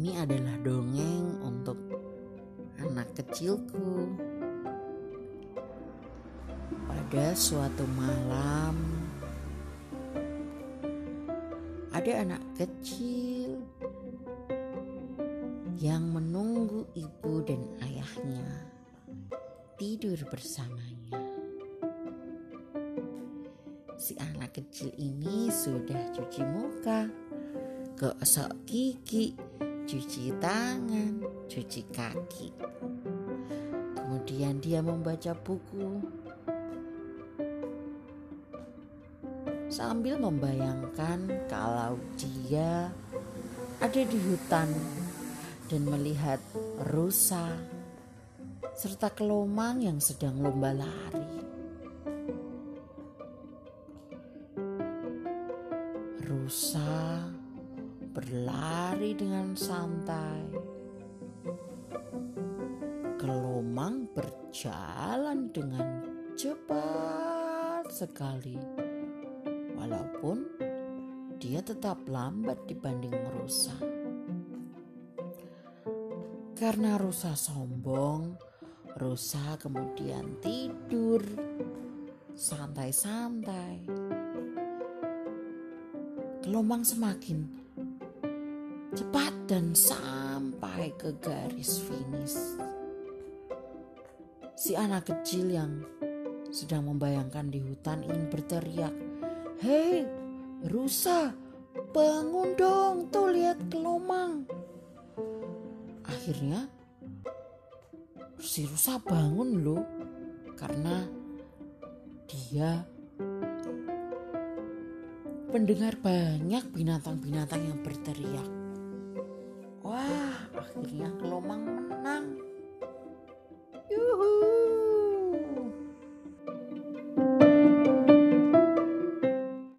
ini adalah dongeng untuk anak kecilku. Pada suatu malam, ada anak kecil yang menunggu ibu dan ayahnya tidur bersamanya. Si anak kecil ini sudah cuci muka, gosok gigi, cuci tangan, cuci kaki. Kemudian dia membaca buku sambil membayangkan kalau dia ada di hutan dan melihat rusa serta kelomang yang sedang lomba lari. Rusa berlari dengan santai. Kelomang berjalan dengan cepat sekali. Walaupun dia tetap lambat dibanding rusa. Karena rusa sombong, rusa kemudian tidur santai-santai. Gelombang semakin cepat dan sampai ke garis finish. Si anak kecil yang sedang membayangkan di hutan ingin berteriak, "Hei, rusa, bangun dong, tuh lihat kelomang." Akhirnya si rusa bangun loh karena dia mendengar banyak binatang-binatang yang berteriak. Wah, akhirnya kelomang